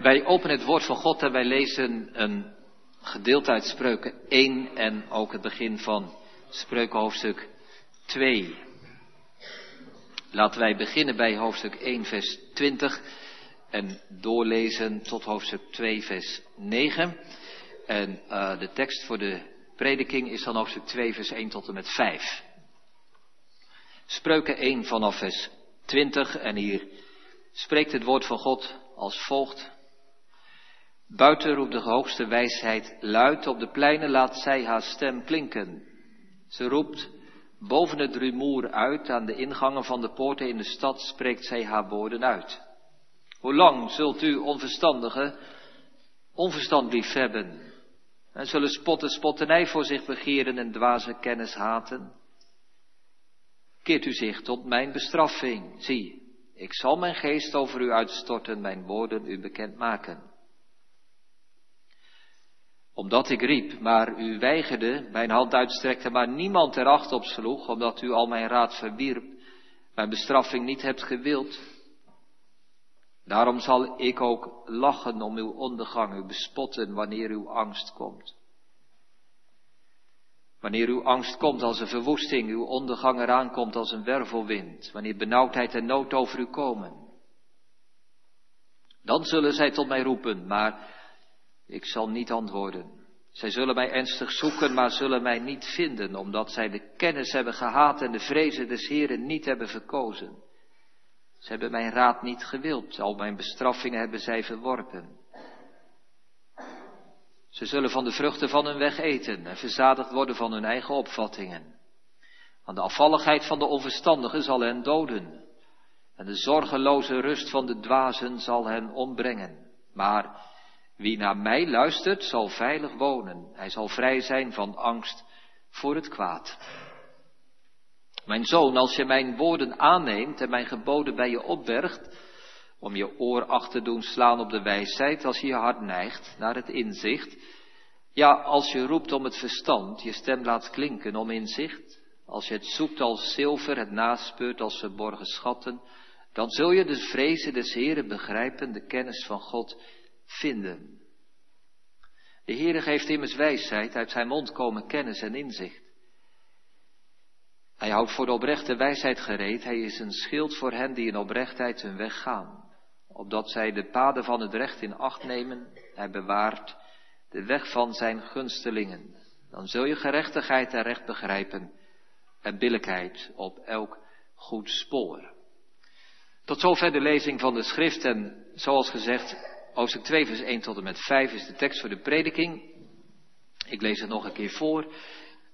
Wij openen het woord van God en wij lezen een gedeelte uit Spreuken 1 en ook het begin van Spreuken hoofdstuk 2. Laten wij beginnen bij hoofdstuk 1 vers 20 en doorlezen tot hoofdstuk 2 vers 9. En uh, de tekst voor de prediking is dan hoofdstuk 2 vers 1 tot en met 5. Spreuken 1 vanaf vers 20 en hier spreekt het woord van God als volgt. Buiten roept de hoogste wijsheid luid, op de pleinen laat zij haar stem klinken. Ze roept boven het rumoer uit, aan de ingangen van de poorten in de stad spreekt zij haar woorden uit. Hoe lang zult u onverstandige onverstand liefhebben? En zullen spotten spotternij voor zich begeren en dwaze kennis haten? Keert u zich tot mijn bestraffing. Zie, ik zal mijn geest over u uitstorten, mijn woorden u bekend maken omdat ik riep, maar u weigerde, mijn hand uitstrekte, maar niemand er acht op sloeg, omdat u al mijn raad verwierp, mijn bestraffing niet hebt gewild. Daarom zal ik ook lachen om uw ondergang, u bespotten wanneer uw angst komt. Wanneer uw angst komt als een verwoesting, uw ondergang eraan komt als een wervelwind, wanneer benauwdheid en nood over u komen. Dan zullen zij tot mij roepen, maar ik zal niet antwoorden. Zij zullen mij ernstig zoeken, maar zullen mij niet vinden, omdat zij de kennis hebben gehaat en de vrezen des Heren niet hebben verkozen. Ze hebben mijn raad niet gewild, al mijn bestraffingen hebben zij verworpen. Ze zullen van de vruchten van hun weg eten en verzadigd worden van hun eigen opvattingen. Want de afvalligheid van de onverstandigen zal hen doden. En de zorgeloze rust van de dwazen zal hen ombrengen. Maar wie naar mij luistert, zal veilig wonen. Hij zal vrij zijn van angst voor het kwaad. Mijn zoon, als je mijn woorden aanneemt en mijn geboden bij je opbergt, om je oor achter te doen slaan op de wijsheid, als je je hart neigt naar het inzicht, ja, als je roept om het verstand, je stem laat klinken om inzicht, als je het zoekt als zilver, het naspeurt als verborgen schatten, dan zul je de vrezen des Heren begrijpen, de kennis van God vinden. De Heere geeft immers wijsheid, uit zijn mond komen kennis en inzicht. Hij houdt voor de oprechte wijsheid gereed, hij is een schild voor hen die in oprechtheid hun weg gaan, opdat zij de paden van het recht in acht nemen, hij bewaart de weg van zijn gunstelingen. Dan zul je gerechtigheid en recht begrijpen en billijkheid op elk goed spoor. Tot zover de lezing van de schrift en zoals gezegd, Hoofdstuk 2, vers 1 tot en met 5 is de tekst voor de prediking. Ik lees het nog een keer voor.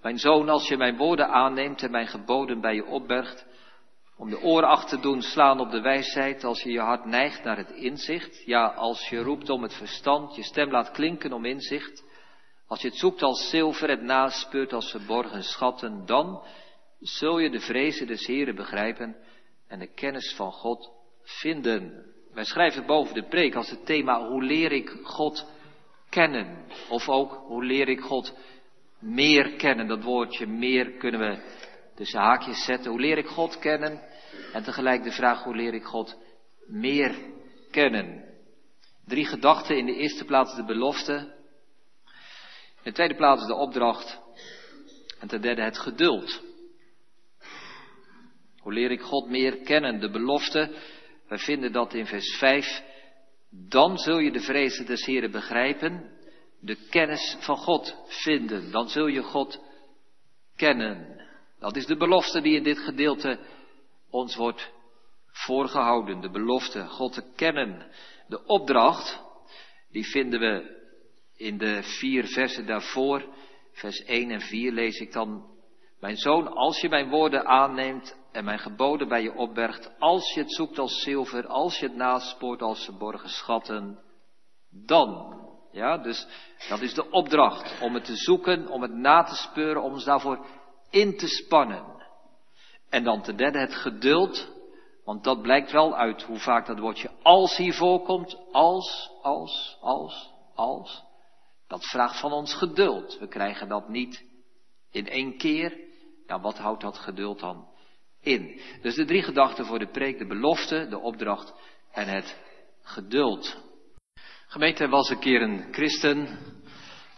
Mijn zoon, als je mijn woorden aanneemt en mijn geboden bij je opbergt, om de oren achter te doen slaan op de wijsheid, als je je hart neigt naar het inzicht, ja, als je roept om het verstand, je stem laat klinken om inzicht, als je het zoekt als zilver, het naspeurt als verborgen schatten, dan zul je de vrezen des Heren begrijpen en de kennis van God vinden. Wij schrijven boven de preek als het thema hoe leer ik God kennen? Of ook hoe leer ik God meer kennen? Dat woordje meer kunnen we tussen haakjes zetten. Hoe leer ik God kennen? En tegelijk de vraag hoe leer ik God meer kennen? Drie gedachten. In de eerste plaats de belofte. In de tweede plaats de opdracht. En ten derde het geduld. Hoe leer ik God meer kennen? De belofte we vinden dat in vers 5. Dan zul je de vrezen des Heren begrijpen, de kennis van God vinden. Dan zul je God kennen. Dat is de belofte die in dit gedeelte ons wordt voorgehouden. De belofte God te kennen. De opdracht, die vinden we in de vier versen daarvoor. Vers 1 en 4 lees ik dan. Mijn zoon, als je mijn woorden aanneemt en mijn geboden bij je opbergt, als je het zoekt als zilver, als je het naspoort als verborgen schatten, dan. Ja, dus dat is de opdracht, om het te zoeken, om het na te speuren, om ons daarvoor in te spannen. En dan ten derde het geduld, want dat blijkt wel uit hoe vaak dat woordje als hier voorkomt, als, als, als, als. Dat vraagt van ons geduld. We krijgen dat niet in één keer. Nou, wat houdt dat geduld dan in. Dus de drie gedachten voor de preek, de belofte, de opdracht en het geduld. Gemeente was een keer een christen,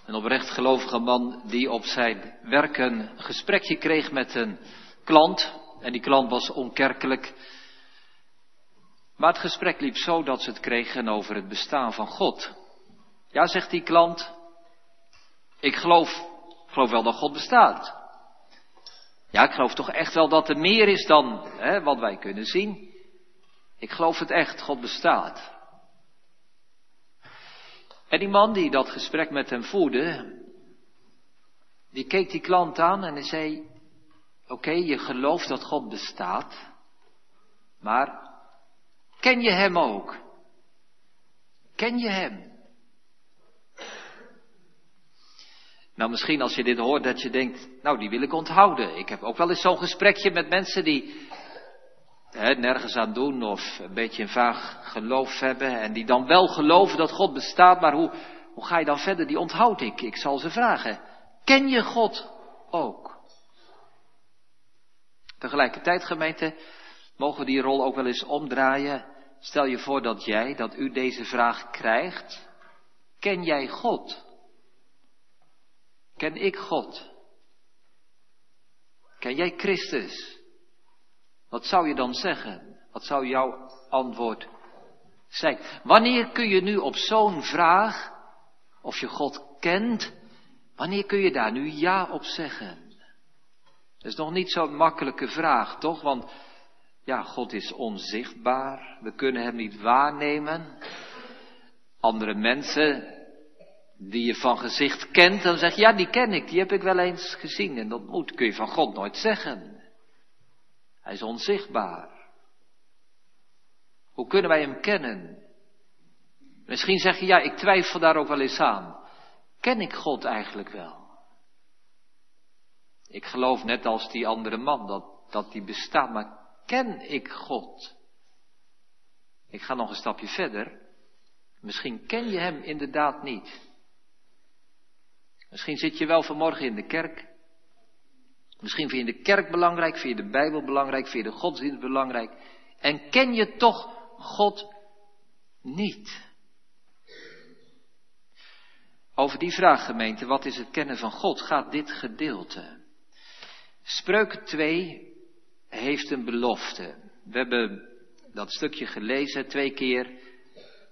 een oprecht gelovige man, die op zijn werk een gesprekje kreeg met een klant. En die klant was onkerkelijk. Maar het gesprek liep zo dat ze het kregen over het bestaan van God. Ja, zegt die klant, ik geloof, geloof wel dat God bestaat. Ja, ik geloof toch echt wel dat er meer is dan hè, wat wij kunnen zien. Ik geloof het echt, God bestaat. En die man die dat gesprek met hem voerde, die keek die klant aan en hij zei, oké, je gelooft dat God bestaat, maar ken je hem ook? Ken je hem? Nou, misschien als je dit hoort dat je denkt, nou, die wil ik onthouden. Ik heb ook wel eens zo'n gesprekje met mensen die hè, nergens aan doen of een beetje een vaag geloof hebben en die dan wel geloven dat God bestaat, maar hoe, hoe ga je dan verder? Die onthoud ik. Ik zal ze vragen. Ken je God ook? Tegelijkertijd, gemeente, mogen we die rol ook wel eens omdraaien. Stel je voor dat jij, dat u deze vraag krijgt. Ken jij God? Ken ik God? Ken jij Christus? Wat zou je dan zeggen? Wat zou jouw antwoord zijn? Wanneer kun je nu op zo'n vraag, of je God kent, wanneer kun je daar nu ja op zeggen? Dat is nog niet zo'n makkelijke vraag, toch? Want ja, God is onzichtbaar. We kunnen Hem niet waarnemen. Andere mensen die je van gezicht kent, dan zeg je, ja, die ken ik, die heb ik wel eens gezien en ontmoet. Kun je van God nooit zeggen. Hij is onzichtbaar. Hoe kunnen wij Hem kennen? Misschien zeg je, ja, ik twijfel daar ook wel eens aan. Ken ik God eigenlijk wel? Ik geloof net als die andere man dat, dat die bestaat, maar ken ik God? Ik ga nog een stapje verder. Misschien ken je Hem inderdaad niet. Misschien zit je wel vanmorgen in de kerk. Misschien vind je de kerk belangrijk, vind je de Bijbel belangrijk, vind je de godsdienst belangrijk. En ken je toch God niet? Over die vraag, gemeente, wat is het kennen van God, gaat dit gedeelte. Spreuken 2 heeft een belofte. We hebben dat stukje gelezen twee keer,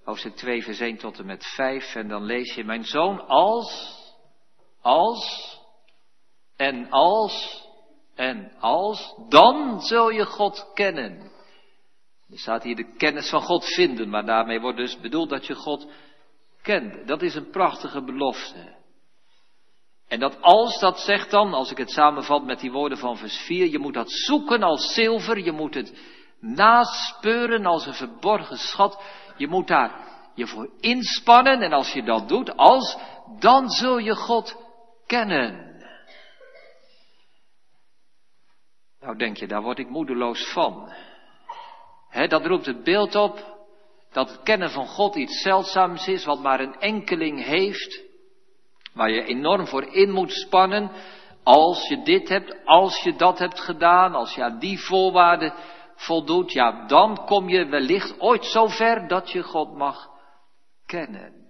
hoofdstuk 2 vers 1 tot en met 5. En dan lees je, mijn zoon, als, als, en als, en als, dan zul je God kennen. Er staat hier de kennis van God vinden, maar daarmee wordt dus bedoeld dat je God kent. Dat is een prachtige belofte. En dat als, dat zegt dan, als ik het samenvat met die woorden van vers 4, je moet dat zoeken als zilver, je moet het naspeuren als een verborgen schat, je moet daar je voor inspannen en als je dat doet, als, dan zul je God kennen. Nou denk je, daar word ik moedeloos van. dat roept het beeld op dat het kennen van God iets zeldzaams is, wat maar een enkeling heeft, waar je enorm voor in moet spannen, als je dit hebt, als je dat hebt gedaan, als je die voorwaarden voldoet, ja, dan kom je wellicht ooit zo ver dat je God mag kennen.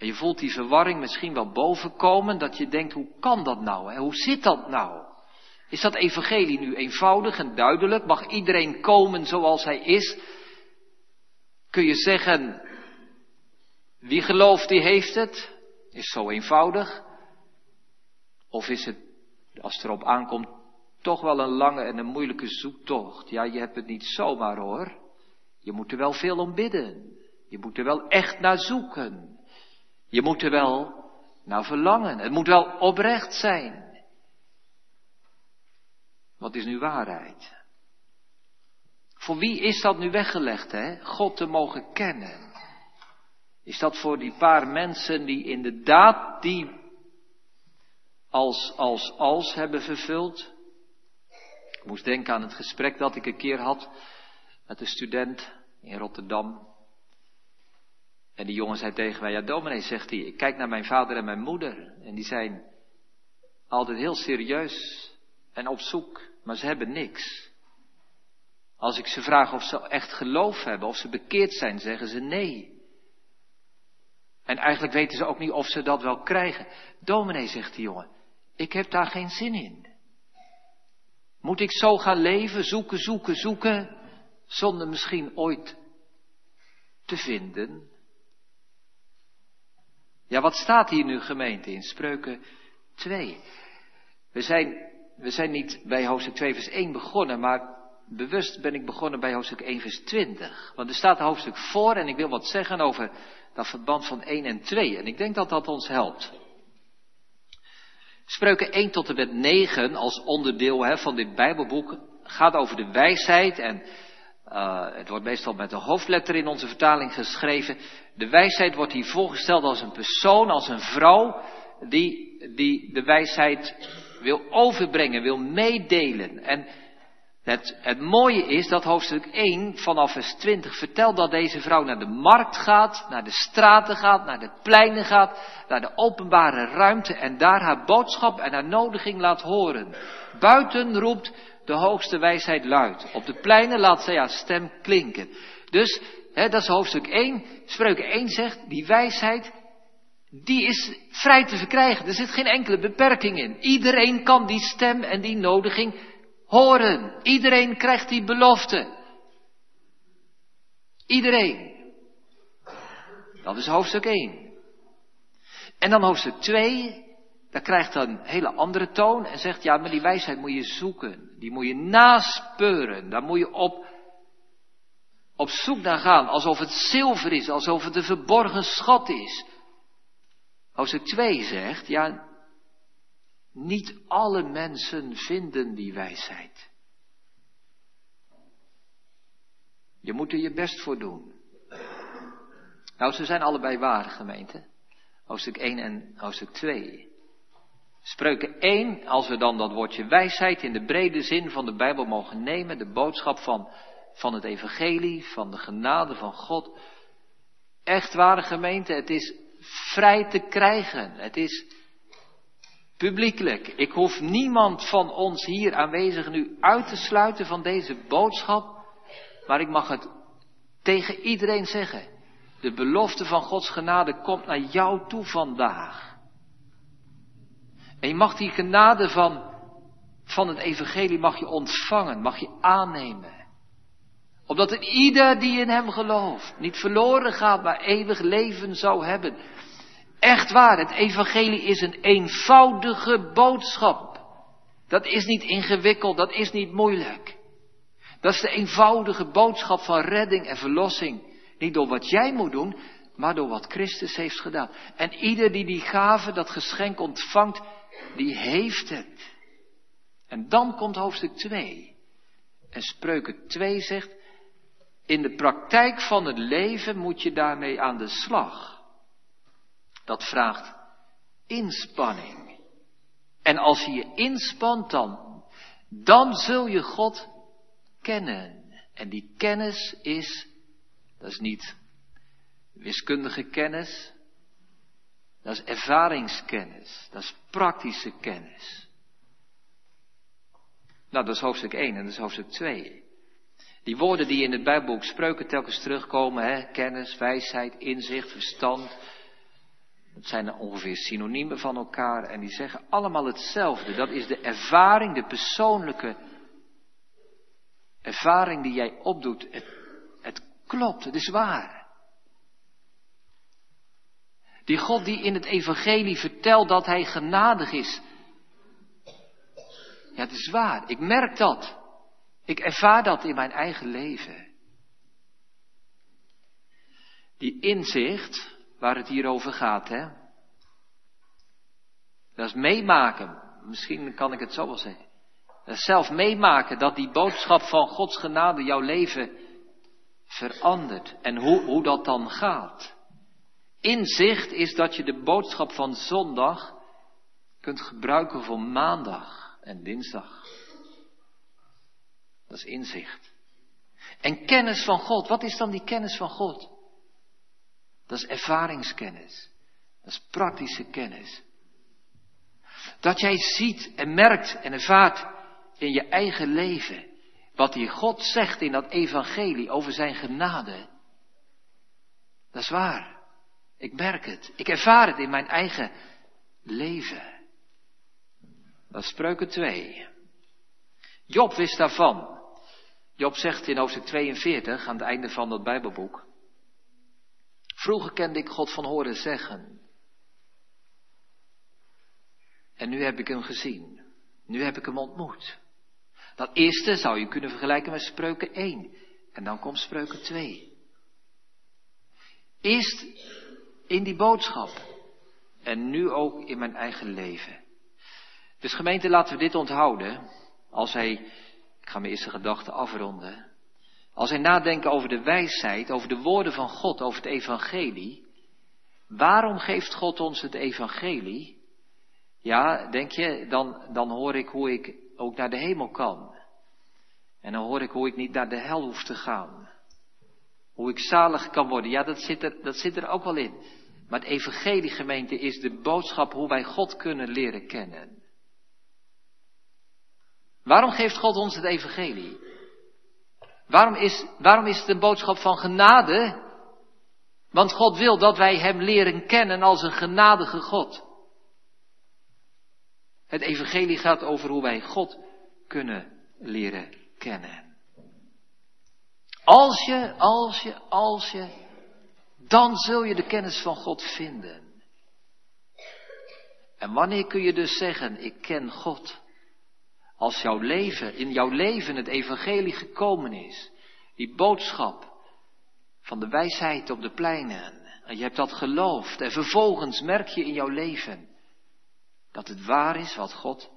En je voelt die verwarring misschien wel bovenkomen, dat je denkt, hoe kan dat nou? Hoe zit dat nou? Is dat evangelie nu eenvoudig en duidelijk? Mag iedereen komen zoals hij is? Kun je zeggen, wie gelooft die heeft het? Is zo eenvoudig? Of is het, als het erop aankomt, toch wel een lange en een moeilijke zoektocht? Ja, je hebt het niet zomaar hoor. Je moet er wel veel om bidden. Je moet er wel echt naar zoeken. Je moet er wel naar verlangen. Het moet wel oprecht zijn. Wat is nu waarheid? Voor wie is dat nu weggelegd, hè? God te mogen kennen. Is dat voor die paar mensen die inderdaad die als, als, als hebben vervuld? Ik moest denken aan het gesprek dat ik een keer had met een student in Rotterdam. En die jongen zei tegen mij, ja dominee, zegt hij, ik kijk naar mijn vader en mijn moeder. En die zijn altijd heel serieus en op zoek, maar ze hebben niks. Als ik ze vraag of ze echt geloof hebben, of ze bekeerd zijn, zeggen ze nee. En eigenlijk weten ze ook niet of ze dat wel krijgen. Dominee, zegt die jongen, ik heb daar geen zin in. Moet ik zo gaan leven, zoeken, zoeken, zoeken, zonder misschien ooit te vinden? Ja, wat staat hier nu gemeente in Spreuken 2? We zijn, we zijn niet bij hoofdstuk 2 vers 1 begonnen, maar bewust ben ik begonnen bij hoofdstuk 1 vers 20. Want er staat een hoofdstuk voor en ik wil wat zeggen over dat verband van 1 en 2. En ik denk dat dat ons helpt. Spreuken 1 tot en met 9 als onderdeel hè, van dit Bijbelboek gaat over de wijsheid en uh, het wordt meestal met een hoofdletter in onze vertaling geschreven. De wijsheid wordt hier voorgesteld als een persoon, als een vrouw die, die de wijsheid wil overbrengen, wil meedelen. En het, het mooie is dat hoofdstuk 1 vanaf vers 20 vertelt dat deze vrouw naar de markt gaat, naar de straten gaat, naar de pleinen gaat, naar de openbare ruimte en daar haar boodschap en haar nodiging laat horen. Buiten roept de hoogste wijsheid luid. Op de pleinen laat zij haar stem klinken. Dus, hè, dat is hoofdstuk 1. Spreuken 1 zegt, die wijsheid, die is vrij te verkrijgen. Er zit geen enkele beperking in. Iedereen kan die stem en die nodiging horen. Iedereen krijgt die belofte. Iedereen. Dat is hoofdstuk 1. En dan hoofdstuk 2, daar krijgt dan een hele andere toon en zegt, ja, maar die wijsheid moet je zoeken. Die moet je naspeuren. Daar moet je op, op zoek naar gaan. Alsof het zilver is, alsof het een verborgen schat is. Hoofdstuk 2 zegt, ja, niet alle mensen vinden die wijsheid. Je moet er je best voor doen. Nou, ze zijn allebei waar, gemeente. Hoofdstuk 1 en hoofdstuk 2. Spreuken 1, als we dan dat woordje wijsheid in de brede zin van de Bijbel mogen nemen, de boodschap van, van het evangelie, van de genade van God. Echt ware gemeente, het is vrij te krijgen. Het is publiekelijk. Ik hoef niemand van ons hier aanwezig nu uit te sluiten van deze boodschap, maar ik mag het tegen iedereen zeggen. De belofte van Gods genade komt naar jou toe vandaag. En je mag die genade van, van het evangelie mag je ontvangen, mag je aannemen. Opdat het ieder die in hem gelooft niet verloren gaat, maar eeuwig leven zou hebben. Echt waar, het evangelie is een eenvoudige boodschap. Dat is niet ingewikkeld, dat is niet moeilijk. Dat is de eenvoudige boodschap van redding en verlossing. Niet door wat jij moet doen, maar door wat Christus heeft gedaan. En ieder die die gave, dat geschenk ontvangt, die heeft het. En dan komt hoofdstuk 2. En spreuken 2 zegt, in de praktijk van het leven moet je daarmee aan de slag. Dat vraagt inspanning. En als je je inspant dan, dan zul je God kennen. En die kennis is, dat is niet wiskundige kennis, dat is ervaringskennis. Dat is praktische kennis. Nou, dat is hoofdstuk 1 en dat is hoofdstuk 2. Die woorden die in het Bijbelboek Spreuken telkens terugkomen, hè, kennis, wijsheid, inzicht, verstand, dat zijn ongeveer synoniemen van elkaar en die zeggen allemaal hetzelfde. Dat is de ervaring, de persoonlijke ervaring die jij opdoet. Het, het klopt, het is waar. Die God die in het evangelie vertelt dat hij genadig is. Ja, het is waar. Ik merk dat. Ik ervaar dat in mijn eigen leven. Die inzicht waar het hier over gaat, hè. Dat is meemaken. Misschien kan ik het zo wel zeggen. Dat is zelf meemaken dat die boodschap van Gods genade jouw leven verandert. En hoe, hoe dat dan gaat. Inzicht is dat je de boodschap van zondag kunt gebruiken voor maandag en dinsdag. Dat is inzicht. En kennis van God. Wat is dan die kennis van God? Dat is ervaringskennis. Dat is praktische kennis. Dat jij ziet en merkt en ervaart in je eigen leven wat die God zegt in dat evangelie over zijn genade. Dat is waar. Ik merk het. Ik ervaar het in mijn eigen leven. Dat is spreuken 2. Job wist daarvan. Job zegt in hoofdstuk 42, aan het einde van dat Bijbelboek. Vroeger kende ik God van horen zeggen. En nu heb ik hem gezien. Nu heb ik hem ontmoet. Dat eerste zou je kunnen vergelijken met spreuken 1. En dan komt spreuken 2. Eerst in die boodschap. En nu ook in mijn eigen leven. Dus gemeente, laten we dit onthouden. Als hij, ik ga mijn eerste gedachte afronden. Als hij nadenken over de wijsheid, over de woorden van God, over het evangelie. Waarom geeft God ons het evangelie? Ja, denk je, dan, dan hoor ik hoe ik ook naar de hemel kan. En dan hoor ik hoe ik niet naar de hel hoef te gaan. Hoe ik zalig kan worden. Ja, dat zit er, dat zit er ook wel in. Maar het evangelie gemeente is de boodschap hoe wij God kunnen leren kennen. Waarom geeft God ons het evangelie? Waarom is, waarom is het een boodschap van genade? Want God wil dat wij Hem leren kennen als een genadige God. Het evangelie gaat over hoe wij God kunnen leren kennen. Als je, als je, als je, dan zul je de kennis van God vinden. En wanneer kun je dus zeggen, ik ken God? Als jouw leven, in jouw leven het evangelie gekomen is, die boodschap van de wijsheid op de pleinen, en je hebt dat geloofd, en vervolgens merk je in jouw leven dat het waar is wat God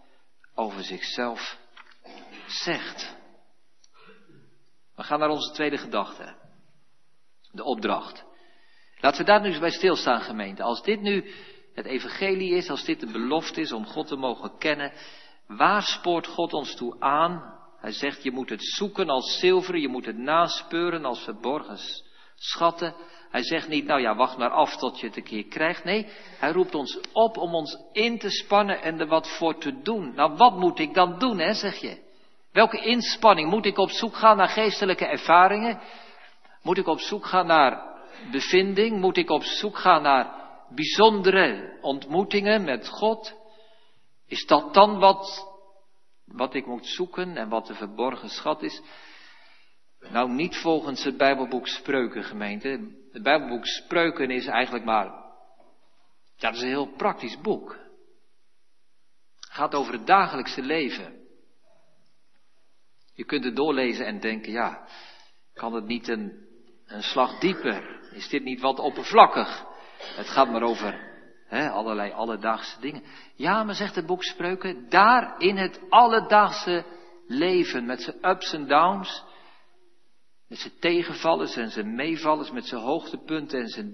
over zichzelf zegt. We gaan naar onze tweede gedachte. De opdracht. Laten we daar nu eens bij stilstaan, gemeente. Als dit nu het evangelie is, als dit de belofte is om God te mogen kennen, waar spoort God ons toe aan? Hij zegt, je moet het zoeken als zilver, je moet het naspeuren als verborgen schatten. Hij zegt niet, nou ja, wacht maar af tot je het een keer krijgt. Nee, hij roept ons op om ons in te spannen en er wat voor te doen. Nou, wat moet ik dan doen, hè, zeg je? Welke inspanning? Moet ik op zoek gaan naar geestelijke ervaringen? Moet ik op zoek gaan naar bevinding? Moet ik op zoek gaan naar bijzondere ontmoetingen met God? Is dat dan wat, wat ik moet zoeken en wat de verborgen schat is? Nou, niet volgens het Bijbelboek Spreuken, gemeente. Het Bijbelboek Spreuken is eigenlijk maar, dat is een heel praktisch boek. Het gaat over het dagelijkse leven. Je kunt het doorlezen en denken, ja, kan het niet een, een slag dieper? Is dit niet wat oppervlakkig? Het gaat maar over hè, allerlei alledaagse dingen. Ja, maar zegt het boek Spreuken, daar in het alledaagse leven, met zijn ups en downs, met zijn tegenvallers en zijn meevallers, met zijn hoogtepunten en zijn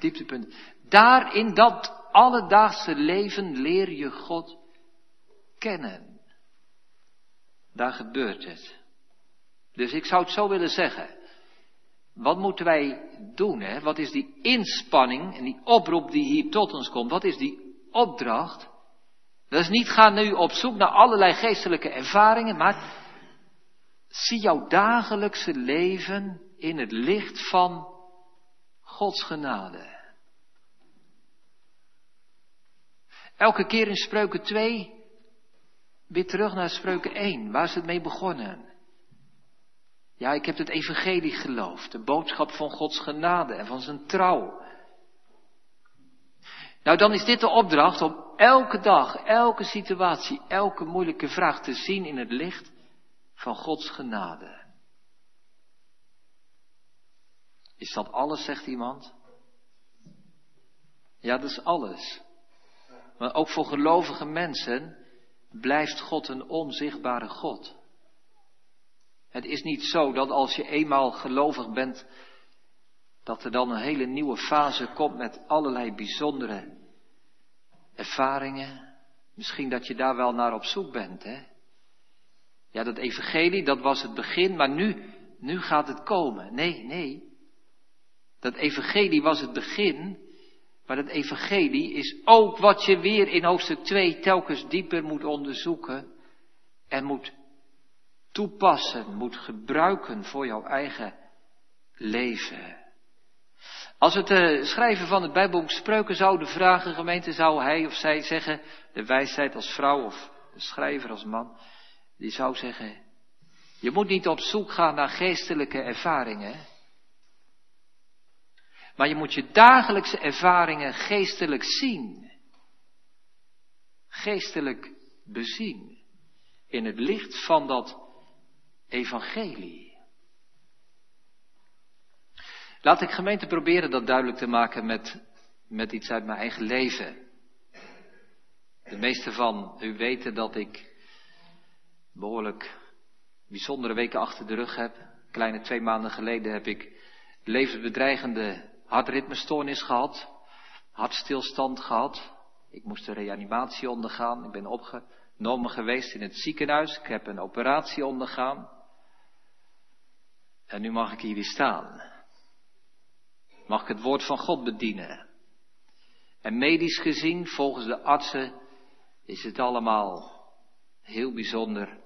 dieptepunten. Daar in dat alledaagse leven leer je God kennen. Daar gebeurt het. Dus ik zou het zo willen zeggen. Wat moeten wij doen? Hè? Wat is die inspanning en die oproep die hier tot ons komt? Wat is die opdracht? Dat is niet gaan nu op zoek naar allerlei geestelijke ervaringen, maar zie jouw dagelijkse leven in het licht van Gods genade. Elke keer in spreuken 2 weer terug naar spreuken 1. Waar is het mee begonnen? Ja, ik heb het evangelie geloofd. De boodschap van Gods genade en van zijn trouw. Nou, dan is dit de opdracht om elke dag, elke situatie, elke moeilijke vraag te zien in het licht van Gods genade. Is dat alles, zegt iemand? Ja, dat is alles. Maar ook voor gelovige mensen blijft God een onzichtbare God. Het is niet zo dat als je eenmaal gelovig bent, dat er dan een hele nieuwe fase komt met allerlei bijzondere ervaringen. Misschien dat je daar wel naar op zoek bent, hè? Ja, dat evangelie, dat was het begin, maar nu, nu gaat het komen. Nee, nee. Dat evangelie was het begin, maar dat evangelie is ook wat je weer in hoofdstuk 2 telkens dieper moet onderzoeken en moet toepassen, moet gebruiken voor jouw eigen leven. Als het uh, schrijven van het Bijbelboek Spreuken zouden vragen, gemeente, zou hij of zij zeggen, de wijsheid als vrouw of de schrijver als man, die zou zeggen, je moet niet op zoek gaan naar geestelijke ervaringen, maar je moet je dagelijkse ervaringen geestelijk zien. Geestelijk bezien. In het licht van dat evangelie. Laat ik gemeente proberen dat duidelijk te maken met, met iets uit mijn eigen leven. De meeste van u weten dat ik behoorlijk bijzondere weken achter de rug heb. Kleine twee maanden geleden heb ik levensbedreigende hartritmestoornis gehad, hartstilstand gehad. Ik moest een reanimatie ondergaan. Ik ben opgenomen geweest in het ziekenhuis. Ik heb een operatie ondergaan. En nu mag ik hier weer staan. Mag ik het woord van God bedienen. En medisch gezien, volgens de artsen, is het allemaal heel bijzonder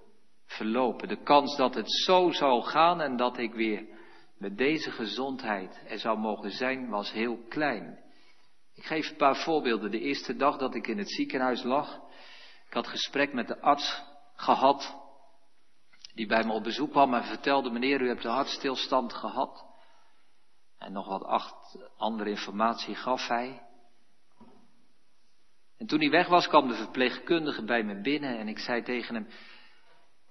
verlopen. De kans dat het zo zou gaan en dat ik weer met deze gezondheid er zou mogen zijn, was heel klein. Ik geef een paar voorbeelden. De eerste dag dat ik in het ziekenhuis lag, ik had gesprek met de arts gehad, die bij me op bezoek kwam en vertelde, meneer, u hebt een hartstilstand gehad. En nog wat acht andere informatie gaf hij. En toen hij weg was, kwam de verpleegkundige bij me binnen en ik zei tegen hem,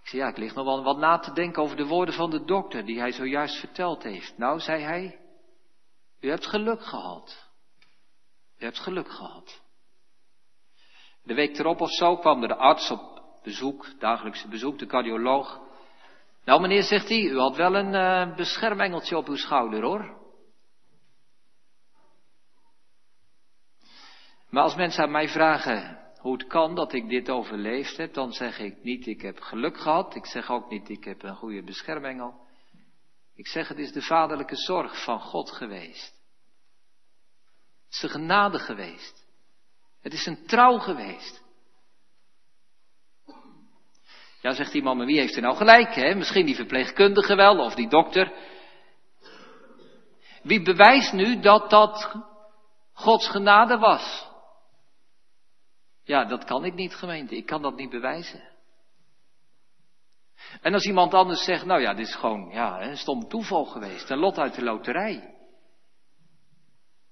ik zei, ja, ik lig nog wel wat na te denken over de woorden van de dokter die hij zojuist verteld heeft. Nou, zei hij, u hebt geluk gehad. U hebt geluk gehad. De week erop of zo kwam er de arts op bezoek, dagelijkse bezoek, de cardioloog. Nou meneer, zegt hij, u had wel een uh, beschermengeltje op uw schouder hoor. Maar als mensen aan mij vragen, hoe het kan dat ik dit overleefd heb, dan zeg ik niet ik heb geluk gehad. Ik zeg ook niet ik heb een goede beschermengel. Ik zeg het is de vaderlijke zorg van God geweest. Het is de genade geweest. Het is een trouw geweest. Ja, zegt iemand, maar wie heeft er nou gelijk? Hè? Misschien die verpleegkundige wel, of die dokter. Wie bewijst nu dat dat Gods genade was? Ja, dat kan ik niet, gemeente. Ik kan dat niet bewijzen. En als iemand anders zegt, nou ja, dit is gewoon ja, een stom toeval geweest, een lot uit de loterij.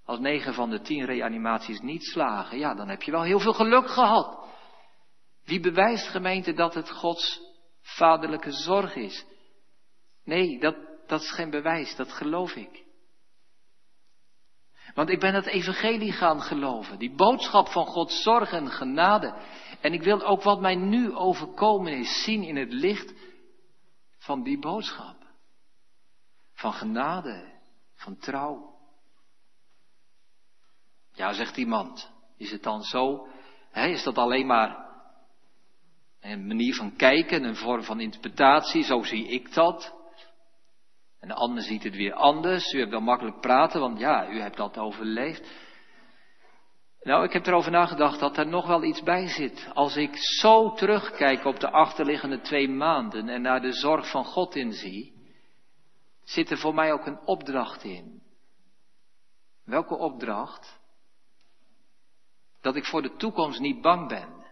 Als negen van de tien reanimaties niet slagen, ja, dan heb je wel heel veel geluk gehad. Wie bewijst, gemeente, dat het Gods vaderlijke zorg is? Nee, dat, dat is geen bewijs, dat geloof ik. Want ik ben het evangelie gaan geloven. Die boodschap van Gods zorg en genade. En ik wil ook wat mij nu overkomen is zien in het licht van die boodschap. Van genade, van trouw. Ja, zegt iemand, is het dan zo? Is dat alleen maar een manier van kijken, een vorm van interpretatie? Zo zie ik dat. En de ander ziet het weer anders. U hebt wel makkelijk praten, want ja, u hebt dat overleefd. Nou, ik heb erover nagedacht dat er nog wel iets bij zit. Als ik zo terugkijk op de achterliggende twee maanden en naar de zorg van God inzie, zit er voor mij ook een opdracht in. Welke opdracht? Dat ik voor de toekomst niet bang ben.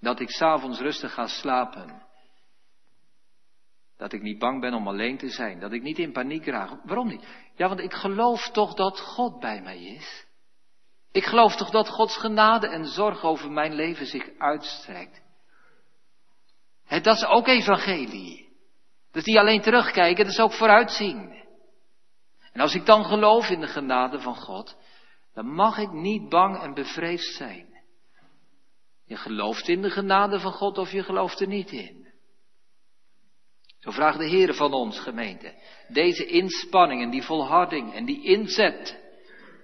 Dat ik s'avonds rustig ga slapen. Dat ik niet bang ben om alleen te zijn. Dat ik niet in paniek raak. Waarom niet? Ja, want ik geloof toch dat God bij mij is. Ik geloof toch dat Gods genade en zorg over mijn leven zich uitstrekt. He, dat is ook evangelie. Dat is niet alleen terugkijken, dat is ook vooruitzien. En als ik dan geloof in de genade van God, dan mag ik niet bang en bevreesd zijn. Je gelooft in de genade van God of je gelooft er niet in. Zo vraagt de Heer van ons, gemeente. Deze inspanning en die volharding en die inzet.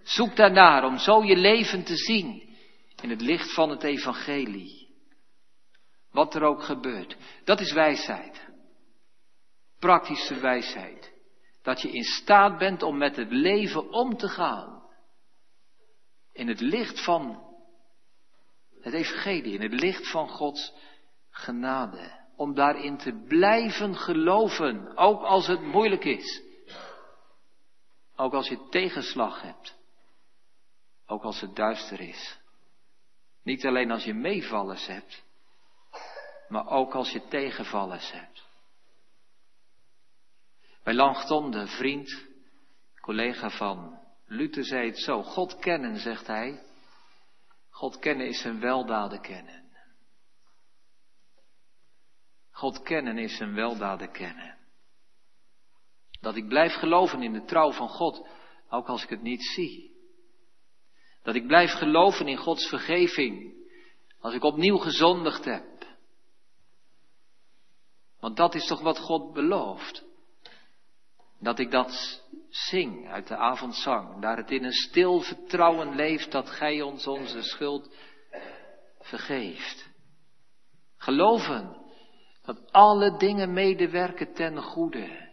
Zoek daarnaar om zo je leven te zien in het licht van het evangelie. Wat er ook gebeurt. Dat is wijsheid. Praktische wijsheid. Dat je in staat bent om met het leven om te gaan. In het licht van het evangelie, in het licht van Gods genade om daarin te blijven geloven, ook als het moeilijk is. Ook als je tegenslag hebt. Ook als het duister is. Niet alleen als je meevallers hebt, maar ook als je tegenvallers hebt. Bij Langton, de vriend, collega van Luther, zei het zo. God kennen, zegt hij. God kennen is zijn weldaden kennen. God kennen is zijn weldaden kennen. Dat ik blijf geloven in de trouw van God, ook als ik het niet zie. Dat ik blijf geloven in Gods vergeving, als ik opnieuw gezondigd heb. Want dat is toch wat God belooft. Dat ik dat zing uit de avondzang, daar het in een stil vertrouwen leeft dat Gij ons onze schuld vergeeft. Geloven dat alle dingen medewerken ten goede.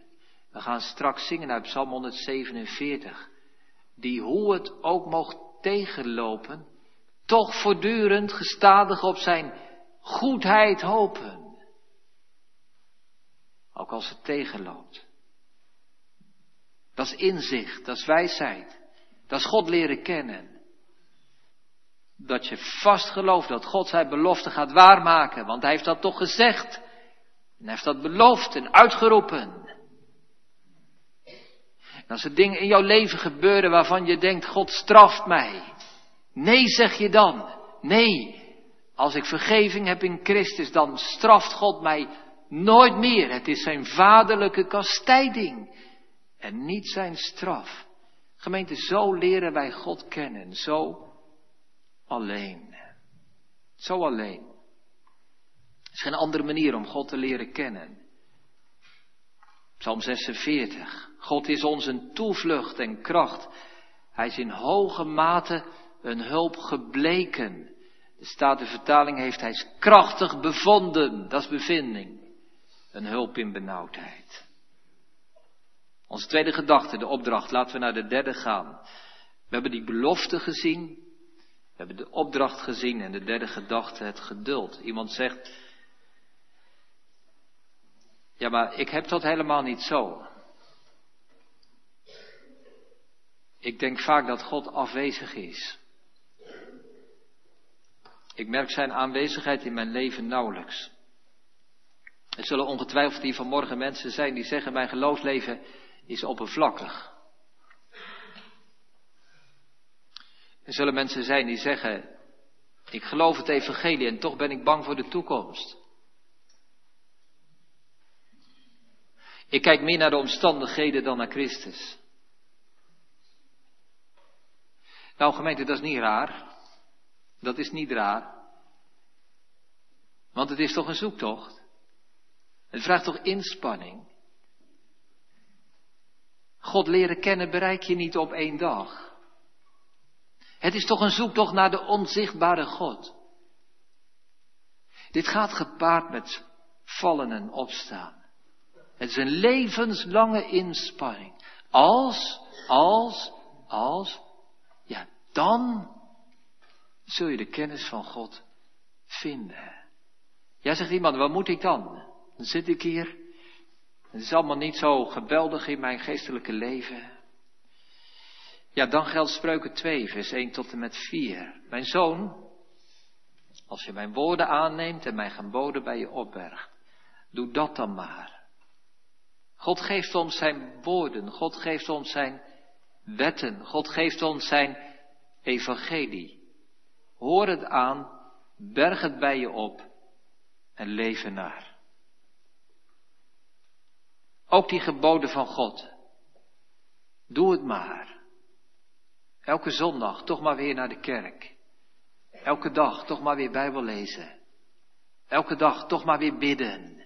We gaan straks zingen uit Psalm 147. Die hoe het ook mocht tegenlopen, toch voortdurend gestadig op zijn goedheid hopen. Ook als het tegenloopt. Dat is inzicht, dat is wijsheid. Dat is God leren kennen. Dat je vast gelooft dat God zijn belofte gaat waarmaken, want hij heeft dat toch gezegd. En hij heeft dat beloofd en uitgeroepen. En als er dingen in jouw leven gebeuren waarvan je denkt, God straft mij. Nee, zeg je dan. Nee. Als ik vergeving heb in Christus, dan straft God mij nooit meer. Het is zijn vaderlijke kastijding en niet zijn straf. Gemeente, zo leren wij God kennen. Zo alleen. Zo alleen. Er is geen andere manier om God te leren kennen. Psalm 46. God is ons een toevlucht en kracht. Hij is in hoge mate een hulp gebleken. De Statenvertaling heeft hij is krachtig bevonden. Dat is bevinding. Een hulp in benauwdheid. Onze tweede gedachte, de opdracht, laten we naar de derde gaan. We hebben die belofte gezien. We hebben de opdracht gezien en de derde gedachte, het geduld. Iemand zegt, ja maar ik heb dat helemaal niet zo. Ik denk vaak dat God afwezig is. Ik merk zijn aanwezigheid in mijn leven nauwelijks. Er zullen ongetwijfeld hier vanmorgen mensen zijn die zeggen: Mijn geloofsleven is oppervlakkig. Er zullen mensen zijn die zeggen: Ik geloof het Evangelie en toch ben ik bang voor de toekomst. Ik kijk meer naar de omstandigheden dan naar Christus. Nou, gemeente, dat is niet raar. Dat is niet raar. Want het is toch een zoektocht. Het vraagt toch inspanning. God leren kennen bereik je niet op één dag. Het is toch een zoektocht naar de onzichtbare God. Dit gaat gepaard met vallen en opstaan. Het is een levenslange inspanning. Als, als, als, ja, dan zul je de kennis van God vinden. Ja, zegt iemand, wat moet ik dan? Dan zit ik hier het is allemaal niet zo geweldig in mijn geestelijke leven. Ja, dan geldt spreuken 2, vers 1 tot en met 4. Mijn zoon, als je mijn woorden aanneemt en mijn geboden bij je opbergt, doe dat dan maar. God geeft ons zijn woorden, God geeft ons zijn wetten, God geeft ons zijn evangelie. Hoor het aan, berg het bij je op en leef naar. Ook die geboden van God. Doe het maar. Elke zondag toch maar weer naar de kerk. Elke dag toch maar weer Bijbel lezen. Elke dag toch maar weer bidden.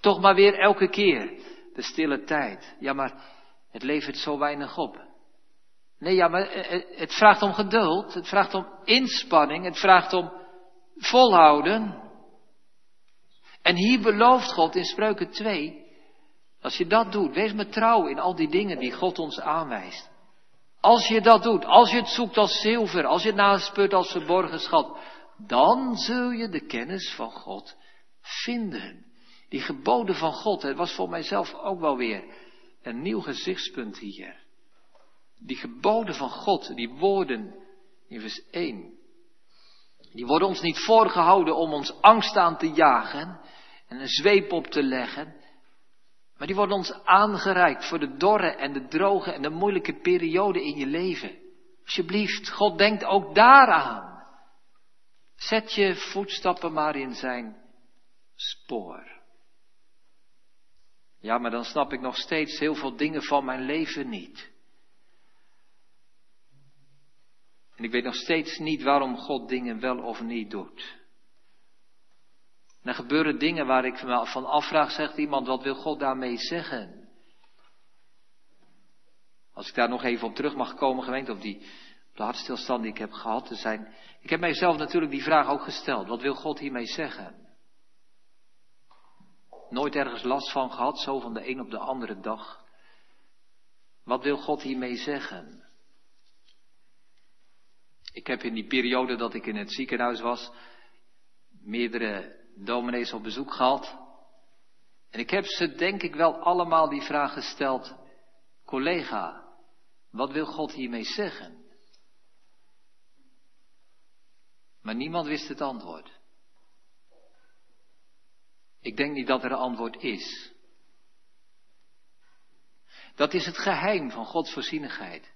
Toch maar weer elke keer de stille tijd. Ja, maar het levert zo weinig op. Nee, ja, maar het vraagt om geduld. Het vraagt om inspanning. Het vraagt om volhouden. En hier belooft God in Spreuken 2, als je dat doet, wees me trouw in al die dingen die God ons aanwijst. Als je dat doet, als je het zoekt als zilver, als je het naspeurt als verborgen schat, dan zul je de kennis van God vinden. Die geboden van God, het was voor mijzelf ook wel weer een nieuw gezichtspunt hier. Die geboden van God, die woorden in vers 1, die worden ons niet voorgehouden om ons angst aan te jagen en een zweep op te leggen, maar die worden ons aangereikt voor de dorre en de droge en de moeilijke periode in je leven. Alsjeblieft, God denkt ook daaraan. Zet je voetstappen maar in zijn spoor. Ja, maar dan snap ik nog steeds heel veel dingen van mijn leven niet. En ik weet nog steeds niet waarom God dingen wel of niet doet. Dan gebeuren dingen waar ik me van afvraag, zegt iemand, wat wil God daarmee zeggen? Als ik daar nog even op terug mag komen, gemeente, op die op de hartstilstand die ik heb gehad te zijn. Ik heb mijzelf natuurlijk die vraag ook gesteld. Wat wil God hiermee zeggen? Nooit ergens last van gehad, zo van de een op de andere dag. Wat wil God hiermee zeggen? Ik heb in die periode dat ik in het ziekenhuis was, meerdere dominees op bezoek gehad. En ik heb ze denk ik wel allemaal die vraag gesteld. Collega, wat wil God hiermee zeggen? Maar niemand wist het antwoord. Ik denk niet dat er een antwoord is. Dat is het geheim van Gods voorzienigheid.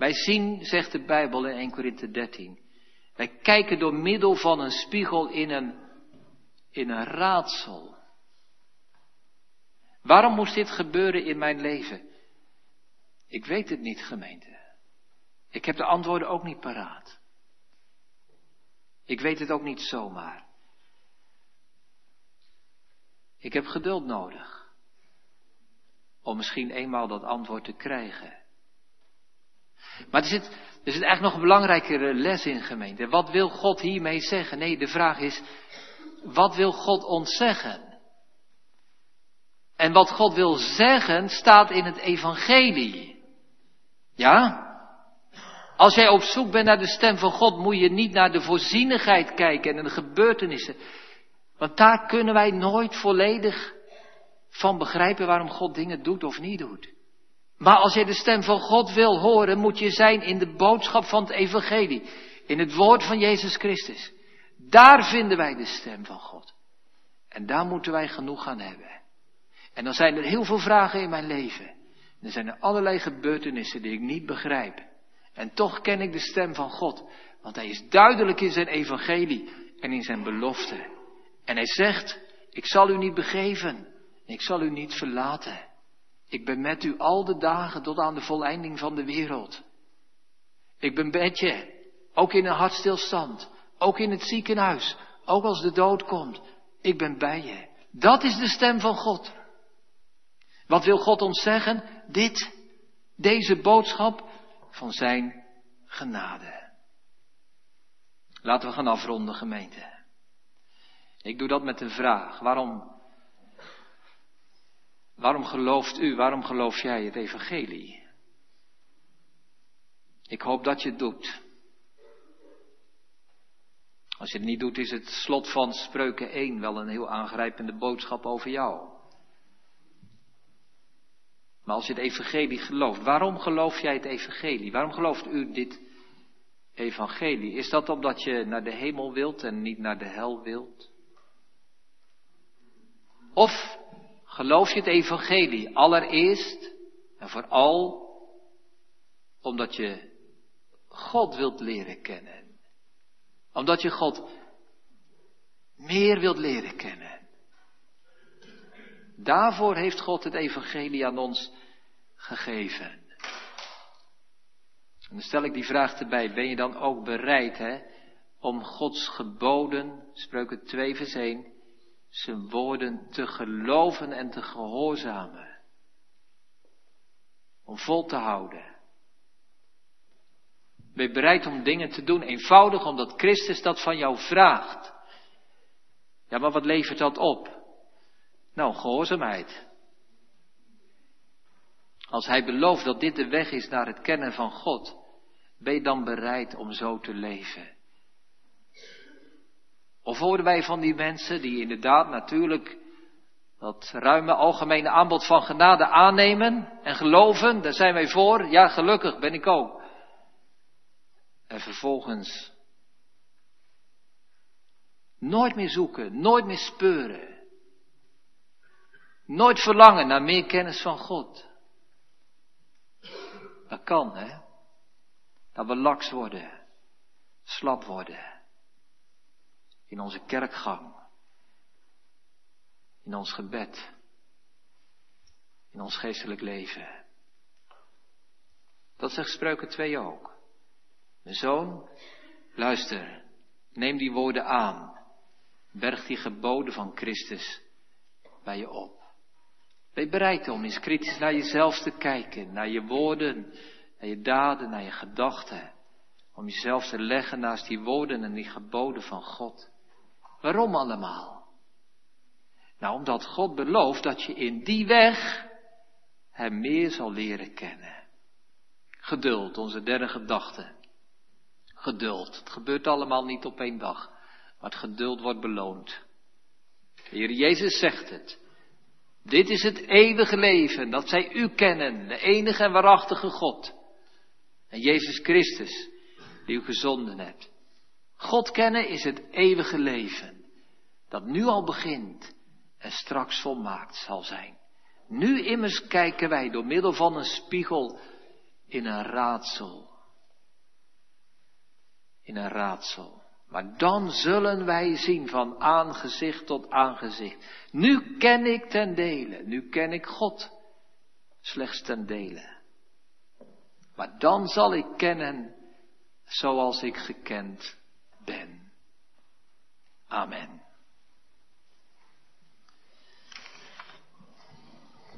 Wij zien, zegt de Bijbel in 1 Korinthe 13, wij kijken door middel van een spiegel in een, in een raadsel. Waarom moest dit gebeuren in mijn leven? Ik weet het niet, gemeente. Ik heb de antwoorden ook niet paraat. Ik weet het ook niet zomaar. Ik heb geduld nodig. Om misschien eenmaal dat antwoord te krijgen. Maar er zit, er zit eigenlijk nog een belangrijkere les in, gemeente. Wat wil God hiermee zeggen? Nee, de vraag is, wat wil God ons zeggen? En wat God wil zeggen staat in het evangelie. Ja? Als jij op zoek bent naar de stem van God, moet je niet naar de voorzienigheid kijken en de gebeurtenissen. Want daar kunnen wij nooit volledig van begrijpen waarom God dingen doet of niet doet. Maar als je de stem van God wil horen, moet je zijn in de boodschap van het evangelie. In het woord van Jezus Christus. Daar vinden wij de stem van God. En daar moeten wij genoeg aan hebben. En dan zijn er heel veel vragen in mijn leven. En er zijn er allerlei gebeurtenissen die ik niet begrijp. En toch ken ik de stem van God. Want hij is duidelijk in zijn evangelie en in zijn belofte. En hij zegt, ik zal u niet begeven. Ik zal u niet verlaten. Ik ben met u al de dagen tot aan de voleinding van de wereld. Ik ben met je, ook in een hartstilstand, ook in het ziekenhuis, ook als de dood komt. Ik ben bij je. Dat is de stem van God. Wat wil God ons zeggen? Dit, deze boodschap van zijn genade. Laten we gaan afronden, gemeente. Ik doe dat met een vraag. Waarom Waarom gelooft u, waarom geloof jij het evangelie? Ik hoop dat je het doet. Als je het niet doet, is het slot van Spreuken 1 wel een heel aangrijpende boodschap over jou. Maar als je het evangelie gelooft, waarom geloof jij het evangelie? Waarom gelooft u dit evangelie? Is dat omdat je naar de hemel wilt en niet naar de hel wilt? Of Geloof je het evangelie allereerst en vooral omdat je God wilt leren kennen. Omdat je God meer wilt leren kennen. Daarvoor heeft God het evangelie aan ons gegeven. En dan stel ik die vraag erbij, ben je dan ook bereid hè, om Gods geboden, spreuken 2 vers 1, zijn woorden te geloven en te gehoorzamen. Om vol te houden. Ben je bereid om dingen te doen, eenvoudig omdat Christus dat van jou vraagt. Ja, maar wat levert dat op? Nou, gehoorzaamheid. Als hij belooft dat dit de weg is naar het kennen van God, ben je dan bereid om zo te leven? Of horen wij van die mensen die inderdaad natuurlijk Dat ruime algemene aanbod van genade aannemen en geloven, daar zijn wij voor. Ja, gelukkig ben ik ook. En vervolgens nooit meer zoeken, nooit meer speuren. Nooit verlangen naar meer kennis van God. Dat kan, hè? Dat we laks worden, slap worden. In onze kerkgang. In ons gebed. In ons geestelijk leven. Dat zegt Spreuken 2 ook. Mijn zoon, luister, neem die woorden aan. Berg die geboden van Christus bij je op. Ben bereid om eens kritisch naar jezelf te kijken, naar je woorden, naar je daden, naar je gedachten. Om jezelf te leggen naast die woorden en die geboden van God. Waarom allemaal? Nou, omdat God belooft dat je in die weg Hem meer zal leren kennen. Geduld, onze derde gedachte. Geduld. Het gebeurt allemaal niet op één dag, maar het geduld wordt beloond. De Heer Jezus zegt het. Dit is het eeuwige leven, dat zij u kennen, de enige en waarachtige God. En Jezus Christus, die u gezonden hebt. God kennen is het eeuwige leven, dat nu al begint en straks volmaakt zal zijn. Nu immers kijken wij door middel van een spiegel in een raadsel. In een raadsel. Maar dan zullen wij zien van aangezicht tot aangezicht. Nu ken ik ten dele, nu ken ik God slechts ten dele. Maar dan zal ik kennen zoals ik gekend ben. Amen.